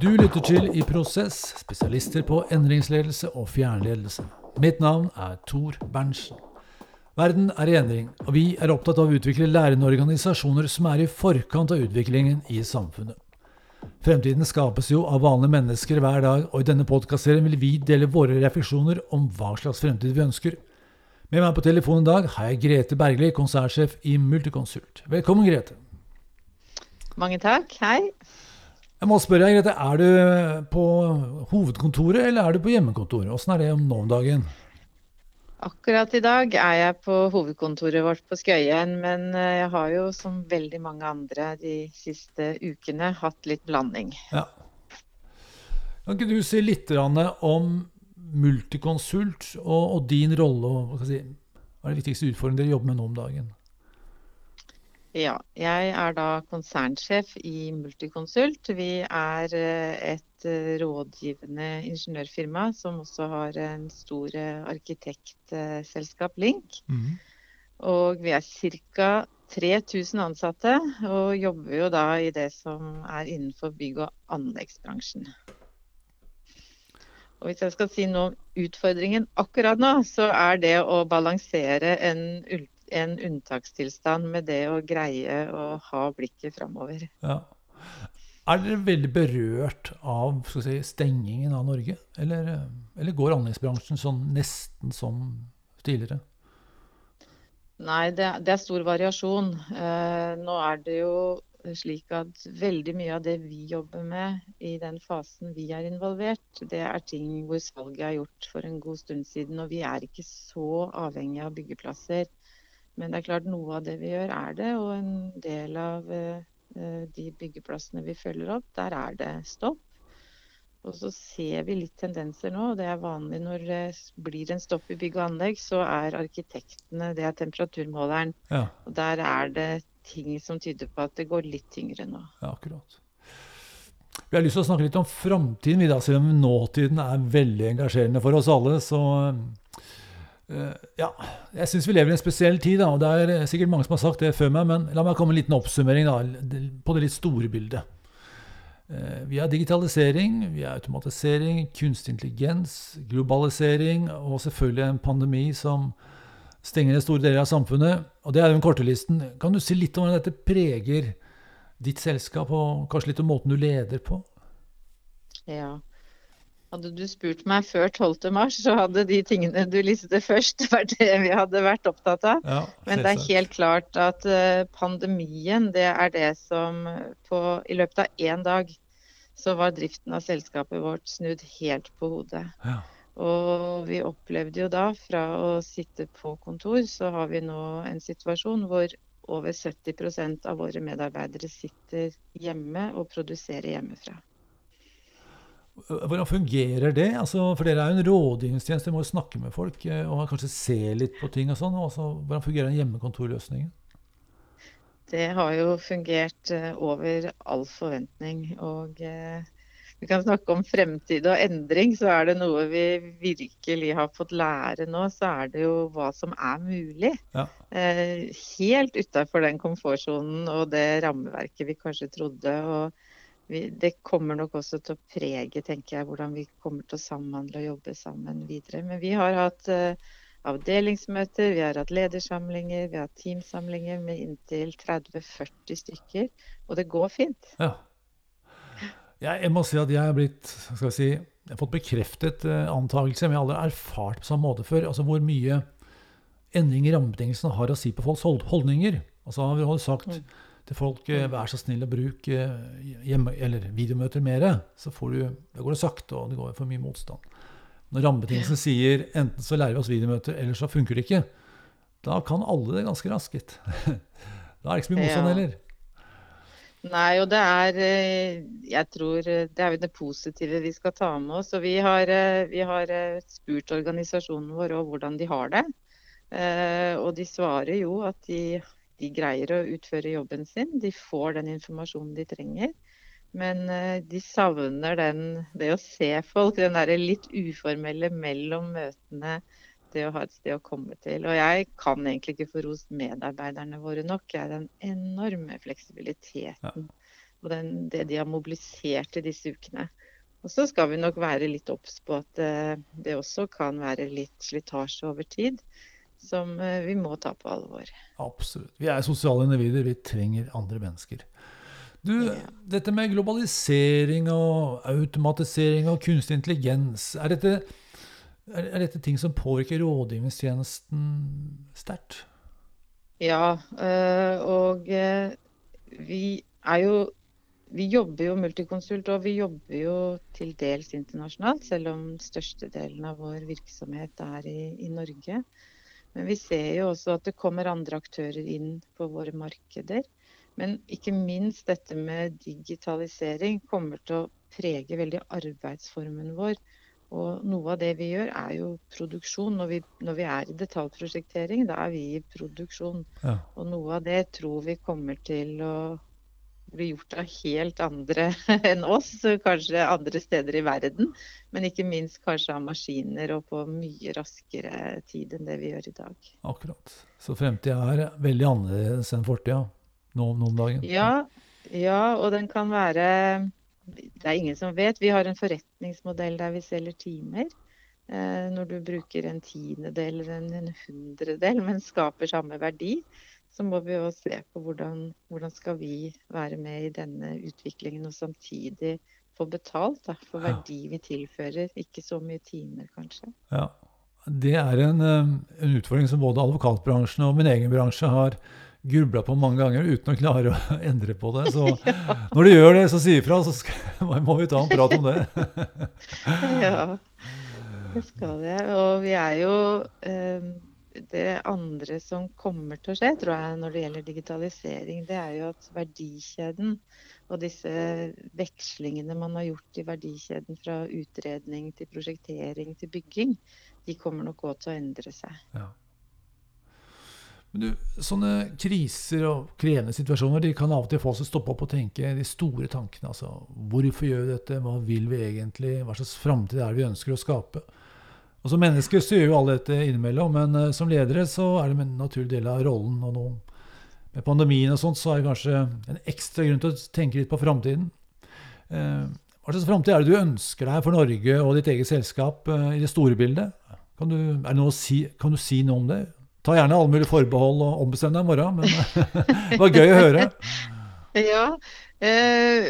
Du lytter til I prosess, spesialister på endringsledelse og fjernledelse. Mitt navn er Tor Berntsen. Verden er i endring, og vi er opptatt av å utvikle lærende organisasjoner som er i forkant av utviklingen i samfunnet. Fremtiden skapes jo av vanlige mennesker hver dag, og i denne podkastserien vil vi dele våre refleksjoner om hva slags fremtid vi ønsker. Med meg på telefonen i dag har jeg Grete Bergli, konsernsjef i Multiconsult. Velkommen, Grete. Mange takk. Hei. Jeg må spørre deg, Grete, Er du på hovedkontoret eller er du på hjemmekontoret? Åssen er det om nå om dagen? Akkurat i dag er jeg på hovedkontoret vårt på Skøyen, men eh, jeg har jo som veldig mange andre de siste ukene hatt litt blanding. Ja. Kan ikke du si litt om Multiconsult og, og din rolle? og hva, si, hva er de viktigste utfordringene dere jobber med nå om dagen? Ja, jeg er da konsernsjef i Multiconsult. Vi er eh, et eh, rådgivende ingeniørfirma som også har en stor eh, arkitektselskap, Link. Mm. Og vi er ca. 3000 ansatte, og jobber jo da i det som er innenfor bygg- og anleggsbransjen. Og hvis jeg skal si noe om utfordringen akkurat nå, så er det å balansere en en unntakstilstand med det å greie å ha blikket framover. Ja. Er dere veldig berørt av si, stengingen av Norge? Eller, eller går anleggsbransjen sånn nesten som tidligere? Nei, det, det er stor variasjon. Eh, nå er det jo slik at veldig mye av det vi jobber med i den fasen vi er involvert, det er ting hvor salget er gjort for en god stund siden. Og vi er ikke så avhengig av byggeplasser men det er klart noe av det vi gjør, er det. Og en del av uh, de byggeplassene vi følger opp, der er det stopp. Og så ser vi litt tendenser nå, og det er vanlig når det blir en stopp i bygg og anlegg, så er arkitektene det er temperaturmåleren. Ja. Og der er det ting som tyder på at det går litt tyngre nå. Ja, akkurat. Vi har lyst til å snakke litt om framtiden, siden nåtiden er veldig engasjerende for oss alle. Så ja, jeg syns vi lever i en spesiell tid, da, og det er sikkert mange som har sagt det før meg, men la meg komme med en liten oppsummering da, på det litt store bildet. Uh, vi har digitalisering, vi har automatisering, kunstig intelligens, globalisering og selvfølgelig en pandemi som stenger ned store deler av samfunnet. Og det er den korte listen. Kan du si litt om hvordan dette preger ditt selskap, og kanskje litt om måten du leder på? Ja, hadde du spurt meg før 12.3, så hadde de tingene du listet først, vært det vi hadde vært opptatt av. Ja, Men det er helt klart at eh, pandemien, det er det som på, I løpet av én dag så var driften av selskapet vårt snudd helt på hodet. Ja. Og vi opplevde jo da, fra å sitte på kontor, så har vi nå en situasjon hvor over 70% av våre medarbeidere sitter hjemme og produserer hjemmefra. Hvordan fungerer det? Altså, for dere er jo en rådgivningstjeneste, dere må jo snakke med folk eh, og kanskje se litt på ting og sånn. Hvordan fungerer den hjemmekontorløsningen? Det har jo fungert uh, over all forventning. Og eh, vi kan snakke om fremtid og endring, så er det noe vi virkelig har fått lære nå, så er det jo hva som er mulig. Ja. Eh, helt utafor den komfortsonen og det rammeverket vi kanskje trodde. og vi, det kommer nok også til å prege tenker jeg, hvordan vi kommer til å samhandle og jobbe sammen videre. Men vi har hatt uh, avdelingsmøter, vi har hatt ledersamlinger, vi har hatt teamsamlinger med inntil 30-40 stykker. Og det går fint. Ja. Jeg må si at jeg har blitt skal vi si, jeg har fått bekreftet uh, antakelse, men jeg har aldri erfart på samme måte før. altså hvor mye endring i rammebetingelsene har å si på folks holdninger. Altså, vi har sagt mm til folk eh, mm. vær så snill å bruke eh, hjemme, eller videomøter mer, så får du, da går det sakte, og det går for mye motstand. Når rammebetingelsene sier enten så lærer vi oss videomøter, eller så funker det ikke, da kan alle det ganske raskt. da er det ikke så mye motstand heller. Nei, og det er eh, Jeg tror det er det positive vi skal ta med oss. Og vi har, vi har spurt organisasjonen vår om hvordan de har det. Og de svarer jo at de de greier å utføre jobben sin. De får den informasjonen de trenger. Men uh, de savner den, det å se folk, den der litt uformelle mellom møtene. Det å ha et sted å komme til. Og jeg kan egentlig ikke få rost medarbeiderne våre nok. Det er den enorme fleksibiliteten ja. og den, det de har mobilisert i disse ukene. Og så skal vi nok være litt obs på at uh, det også kan være litt slitasje over tid. Som uh, vi må ta på alvor. Absolutt. Vi er sosiale individer. Vi trenger andre mennesker. Du, ja. dette med globalisering og automatisering og kunstig intelligens, er dette, er, er dette ting som påvirker rådgivningstjenesten sterkt? Ja, øh, og øh, vi er jo vi jobber jo multikonsult, og vi jobber jo til dels internasjonalt, selv om størstedelen av vår virksomhet er i, i, Norge. Men vi ser jo også at det kommer andre aktører inn på våre markeder. Men ikke minst dette med digitalisering kommer til å prege veldig arbeidsformen vår. Og noe av det vi gjør, er jo produksjon. Når vi, når vi er i detaljprosjektering, da er vi i produksjon. Ja. Og noe av det tror vi kommer til å bli gjort av helt andre enn oss. Kanskje andre steder i verden. Men ikke minst kanskje av maskiner og på mye raskere tid enn det vi gjør i dag. Akkurat. Så fremtida er veldig annerledes enn fortida nå, om noen dagen? Ja, ja, og den kan være det er ingen som vet. Vi har en forretningsmodell der vi selger timer. Eh, når du bruker en tiendedel eller en, en hundredel, men skaper samme verdi, så må vi jo se på hvordan, hvordan skal vi være med i denne utviklingen og samtidig få betalt da, for verdi vi tilfører, ikke så mye timer kanskje. Ja, Det er en, eh, en utfordring som både advokatbransjen og min egen bransje har grubla på mange ganger uten å klare å endre på det. Så når du gjør det, så si ifra, så skal, må vi ta en prat om det. ja, det skal jeg. Og vi er jo eh, Det andre som kommer til å skje, tror jeg, når det gjelder digitalisering, det er jo at verdikjeden og disse vekslingene man har gjort i verdikjeden fra utredning til prosjektering til bygging, de kommer nok òg til å endre seg. Ja. Men du, sånne kriser og krevende situasjoner de kan av og til få oss til å stoppe opp og tenke de store tankene. altså Hvorfor gjør vi dette? Hva vil vi egentlig? Hva slags framtid er det vi ønsker å skape? Og Som mennesker så gjør jo alle dette innimellom, men uh, som ledere så er det en naturlig del av rollen. og nå Med pandemien og sånt så er det kanskje en ekstra grunn til å tenke litt på framtiden. Uh, hva slags framtid er det du ønsker deg for Norge og ditt eget selskap uh, i det store bildet? Kan du, si, kan du si noe om det? Ta gjerne alle mulige forbehold og ombestem deg i morgen, men det var gøy å høre. Ja. Eh,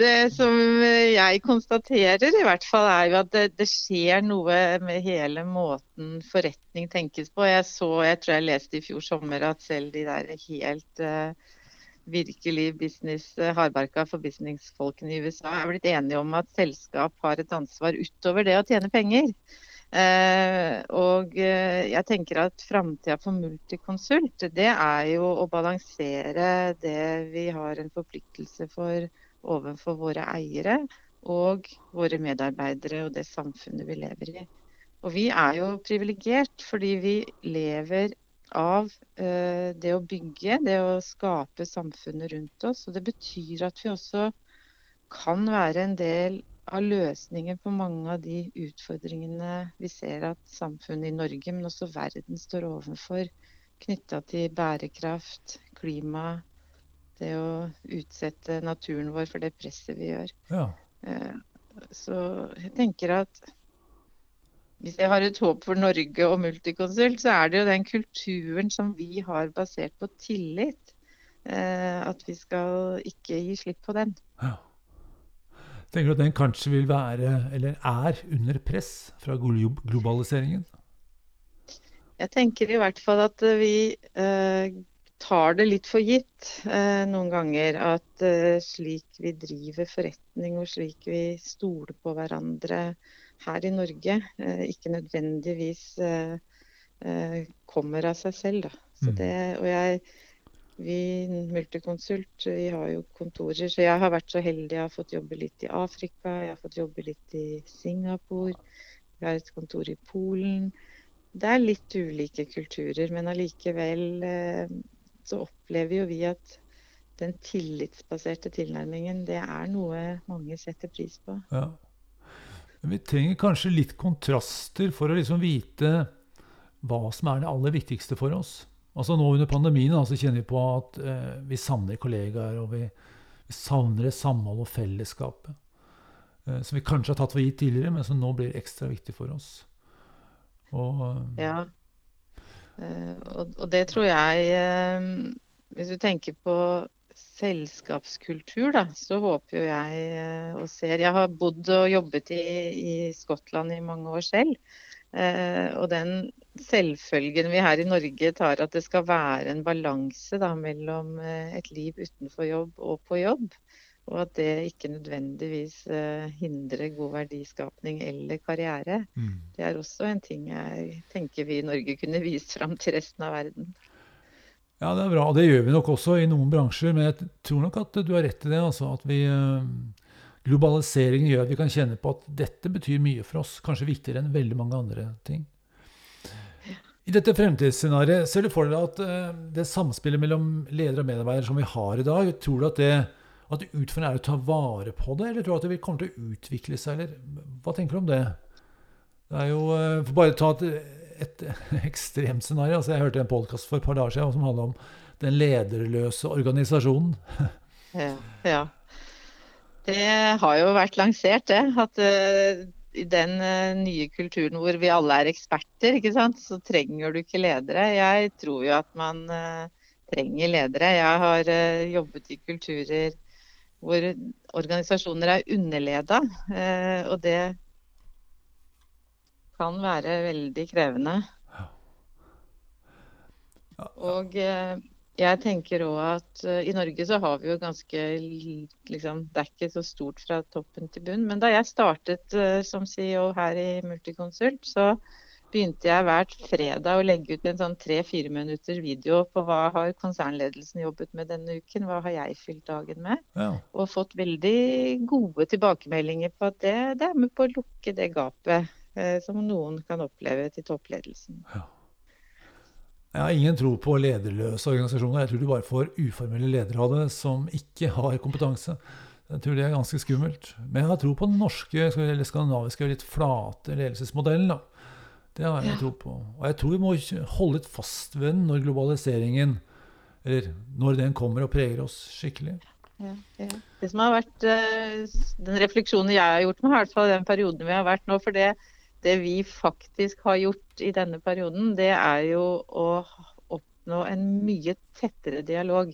det som jeg konstaterer, i hvert fall, er jo at det, det, skjer noe med hele måten forretning tenkes på. Jeg så, jeg tror jeg leste i fjor sommer at selv de der helt uh, virkelig business, hardbarka for businessfolkene i USA er blitt enige om at selskap har et ansvar utover det å tjene penger. Eh, og eh, jeg tenker at framtida for Multiconsult, det er jo å balansere det vi har en forpliktelse for overfor våre eiere og våre medarbeidere og det samfunnet vi lever i. Og vi er jo privilegert fordi vi lever av eh, det å bygge, det å skape samfunnet rundt oss. Og det betyr at vi også kan være en del av løsninger på mange av de utfordringene vi ser at samfunnet i Norge, men også verden, står overfor knytta til bærekraft, klima, det å utsette naturen vår for det presset vi gjør. Ja. Eh, så jeg tenker at hvis jeg har et håp for Norge og Multiconsult, så er det jo den kulturen som vi har basert på tillit. Eh, at vi skal ikke gi slipp på den. Ja. Tenker du at den kanskje vil være, eller er, under press fra globaliseringen? Jeg tenker i hvert fall at vi eh, tar det litt for gitt eh, noen ganger. At eh, slik vi driver forretning og slik vi stoler på hverandre her i Norge, eh, ikke nødvendigvis eh, eh, kommer av seg selv. Da. Så mm. det, og jeg vi Multiconsult vi har jo kontorer, så jeg har vært så heldig. Jeg har fått jobbe litt i Afrika, jeg har fått jobbe litt i Singapore. Vi har et kontor i Polen. Det er litt ulike kulturer, men allikevel eh, så opplever jo vi at den tillitsbaserte tilnærmingen, det er noe mange setter pris på. Ja. Vi trenger kanskje litt kontraster for å liksom vite hva som er det aller viktigste for oss. Altså Nå under pandemien så kjenner vi på at eh, vi savner kollegaer. og vi, Vi savner det samhold og fellesskapet. Eh, som vi kanskje har tatt for gitt tidligere, men som nå blir ekstra viktig for oss. Og, eh, ja. Eh, og, og, det tror jeg Hvis du tenker på selskapskultur, da, så håper jo jeg og ser Jeg har bodd og jobbet i, i Skottland i mange år selv. Og den selvfølgen vi her i Norge tar at det skal være en balanse da, mellom et liv utenfor jobb og på jobb. Og at det ikke nødvendigvis uh, hindrer god verdiskapning eller karriere. Mm. Det er også en ting jeg tenker vi i Norge kunne vist fram til resten av verden. Ja, det er bra. Og det gjør vi nok også i noen bransjer. Men jeg tror nok at du har rett i det. Altså, at vi, globaliseringen gjør at vi kan kjenne på at dette betyr mye for oss. Kanskje viktigere enn veldig mange andre ting. I dette fremtidsscenarioet, ser du for deg at uh, det samspillet mellom leder og medarbeider som vi har i dag, tror du at det at utfordringen er å ta vare på det, eller tror du at det vil komme til å utvikle seg? eller Hva tenker du om det? Det er jo, eh, For bare ta et, et ekstremt scenario. Altså jeg hørte en podkast for et par dager siden som handla om den lederløse organisasjonen. Ja, ja. Det har jo vært lansert, det. At uh, i den uh, nye kulturen hvor vi alle er eksperter, ikke sant, så trenger du ikke ledere. Jeg tror jo at man uh, trenger ledere. Jeg har jobbet i kulturer hvor organisasjoner er underleda. Og det kan være veldig krevende. Og jeg tenker òg at uh, i Norge så har vi jo ganske liksom, Det er ikke så stort fra toppen til bunn. Men da jeg startet uh, som CEO her i Multiconsult, så begynte jeg hvert fredag å legge ut en sånn tre-fire minutter video på hva har konsernledelsen jobbet med denne uken, hva har jeg fylt dagen med. Ja. Og fått veldig gode tilbakemeldinger på at det, det er med på å lukke det gapet uh, som noen kan oppleve til toppledelsen. Ja. Jeg har ingen tro på lederløse organisasjoner. Jeg tror du bare får uformelle ledere av det som ikke har kompetanse. Jeg tror det er ganske skummelt. Men jeg har tro på den norske eller skandinaviske litt flate ledelsesmodellen. da det har jeg ja. tro på. Og jeg tror vi må holde litt fast ved den når globaliseringen Eller når den kommer og preger oss skikkelig. Ja, ja. Det som har vært uh, Den refleksjonen jeg har gjort meg, i hvert fall den perioden vi har vært nå For det, det vi faktisk har gjort i denne perioden, det er jo å oppnå en mye tettere dialog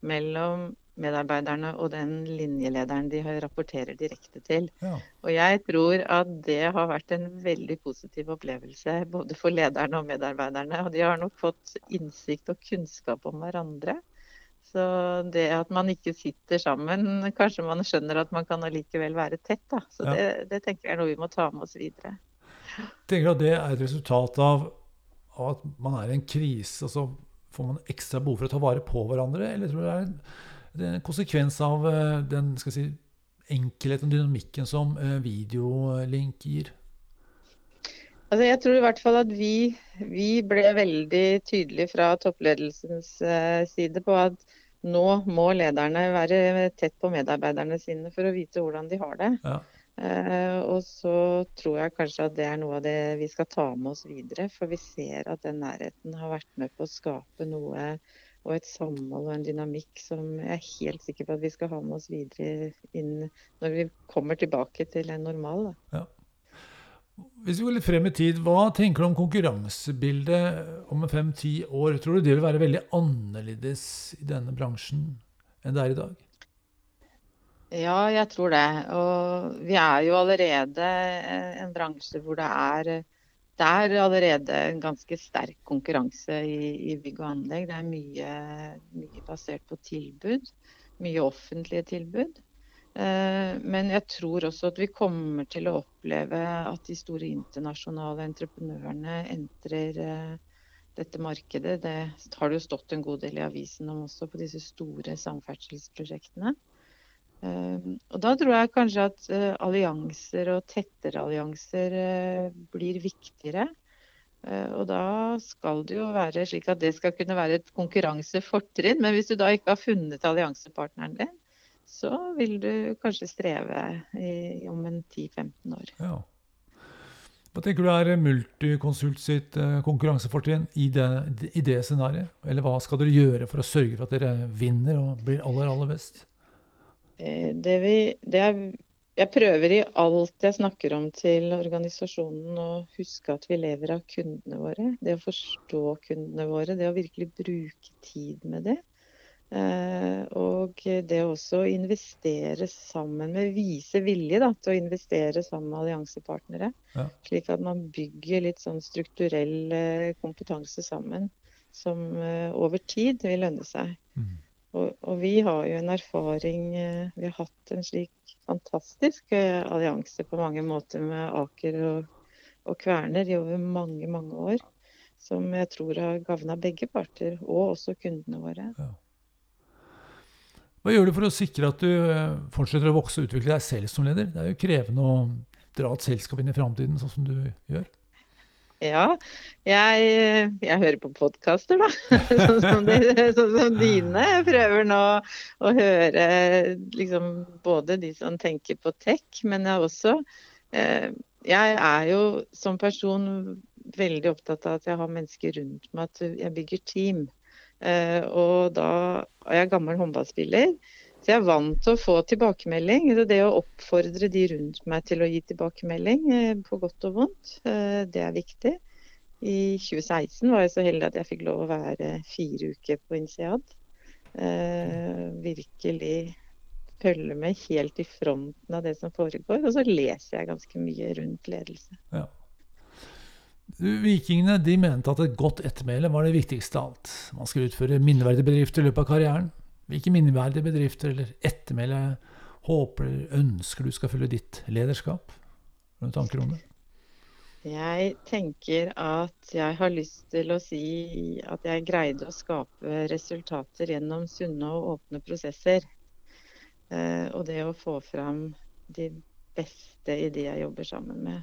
mellom medarbeiderne og den linjelederen de rapporterer direkte til. Ja. Og jeg tror at det har vært en veldig positiv opplevelse både for lederne og medarbeiderne. Og de har nok fått innsikt og kunnskap om hverandre. Så det at man ikke sitter sammen, kanskje man skjønner at man kan allikevel være tett. Da. Så ja. det, det, tenker jeg er noe vi må ta med oss videre. Tenker du at det er et resultat av, at man er i en krise, og så får man ekstra behov for å ta vare på hverandre? Eller tror du det er en det er en konsekvens av eh, den skal si, enkelheten og dynamikken som eh, videolink gir. Altså jeg tror i hvert fall at vi, vi ble veldig tydelige fra toppledelsens eh, side på at nå må lederne være tett på medarbeiderne sine for å vite hvordan de har det. Ja. Uh, og så tror jeg kanskje at det er noe av det vi skal ta med oss videre. For vi ser at den nærheten har vært med på å skape noe og et samhold og en dynamikk som jeg er helt sikker på at vi skal ha med oss videre inn når vi kommer tilbake til en normal. Ja. Hvis vi går litt frem i tid, hva tenker du om konkurransebildet om fem-ti år? Tror du det vil være veldig annerledes i denne bransjen enn det er i dag? Ja, jeg tror det. Og vi er jo allerede en bransje hvor det er det er allerede en ganske sterk konkurranse i, i bygg og anlegg. Det er mye, mye, basert på tilbud. Mye offentlige tilbud. Eh, men jeg tror også at vi kommer til å oppleve at de store internasjonale entreprenørene entrer eh, dette markedet. Det har det jo stått en god del i avisen om også på disse store samferdselsprosjektene. Ehm, og da tror jeg kanskje at uh, allianser og tettere allianser uh, blir viktigere. Uh, og da skal det jo være slik at det skal kunne være et konkurransefortrinn. Men hvis du da ikke har funnet alliansepartneren din, så vil du kanskje streve i, om en 10-15 år. Ja. Hva tenker du er Multiconsult sitt konkurransefortrinn i det, i det scenarioet? Eller hva skal dere gjøre for å sørge for at dere vinner og blir aller, aller best? Eh, Det vi, det er, jeg prøver i alt jeg snakker om til organisasjonen å huske at vi lever av kundene våre. Det å forstå kundene våre, det å virkelig bruke tid med det. Eh, og det å også investere sammen med, vise vilje da, til å investere sammen med alliansepartnere. Ja. Slik at man bygger litt sånn strukturell eh, kompetanse sammen som over tid vil lønne seg. Mm. Og, og vi har jo en erfaring eh, Vi har hatt en slik fantastisk eh, allianse på mange måter med Aker og, og Kverner i over mange, mange år. Som jeg tror har gagna begge parter, og også kundene våre. Hva gjør du for å sikre at du eh, fortsetter å vokse og utvikle deg selv som leder? Det er jo krevende å dra et selskap inn i framtiden sånn som du gjør. Ja, jeg, jeg hører på podkaster, da. Sånn som, de, sånn som dine. Jeg prøver nå å høre liksom, både de som tenker på tech, men jeg også eh, Jeg er jo som person veldig opptatt av at jeg har mennesker rundt meg, at jeg bygger team. Eh, og da og jeg er gammel håndballspiller, så jeg er vant til å få tilbakemelding. Så det å oppfordre de rundt meg til å gi tilbakemelding, eh, på godt og vondt, eh, det er viktig. I 2016 var jeg så heldig at jeg fikk lov å være fire uker på INSEAD. Eh, virkelig følge med helt i fronten av det som foregår. Og så leser jeg ganske mye rundt ledelse. Ja. Vikingene de mente at et godt ettermæle var det viktigste av alt. Man skal utføre minneverdige bedrifter i løpet av karrieren. Hvilke minneverdige bedrifter eller ettermæle håper eller ønsker du skal følge ditt lederskap? Har tanker om det? Jeg tenker at jeg har lyst til å si at jeg greide å skape resultater gjennom sunne og åpne prosesser. Eh, og det å få fram de beste i de jeg jobber sammen med.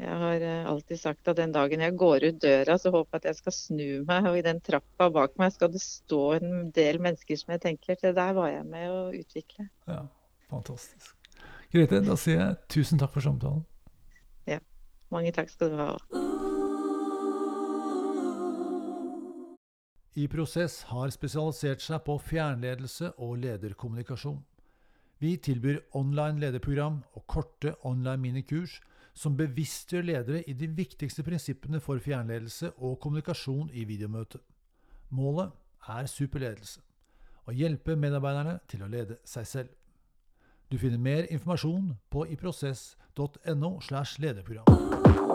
Jeg har eh, alltid sagt at den dagen jeg går ut døra, så håper jeg at jeg skal snu meg, og i den trappa bak meg skal det stå en del mennesker som jeg tenker det der var jeg med å utvikle. Ja, fantastisk. Grete, da sier jeg tusen takk for samtalen. Ja. Mange takk skal du ha. I Prosess har spesialisert seg på fjernledelse og lederkommunikasjon. Vi tilbyr online lederprogram og korte online minikurs som bevisstgjør ledere i de viktigste prinsippene for fjernledelse og kommunikasjon i videomøte. Målet er superledelse å hjelpe medarbeiderne til å lede seg selv. Du finner mer informasjon på iprosess.no slash lederprogram.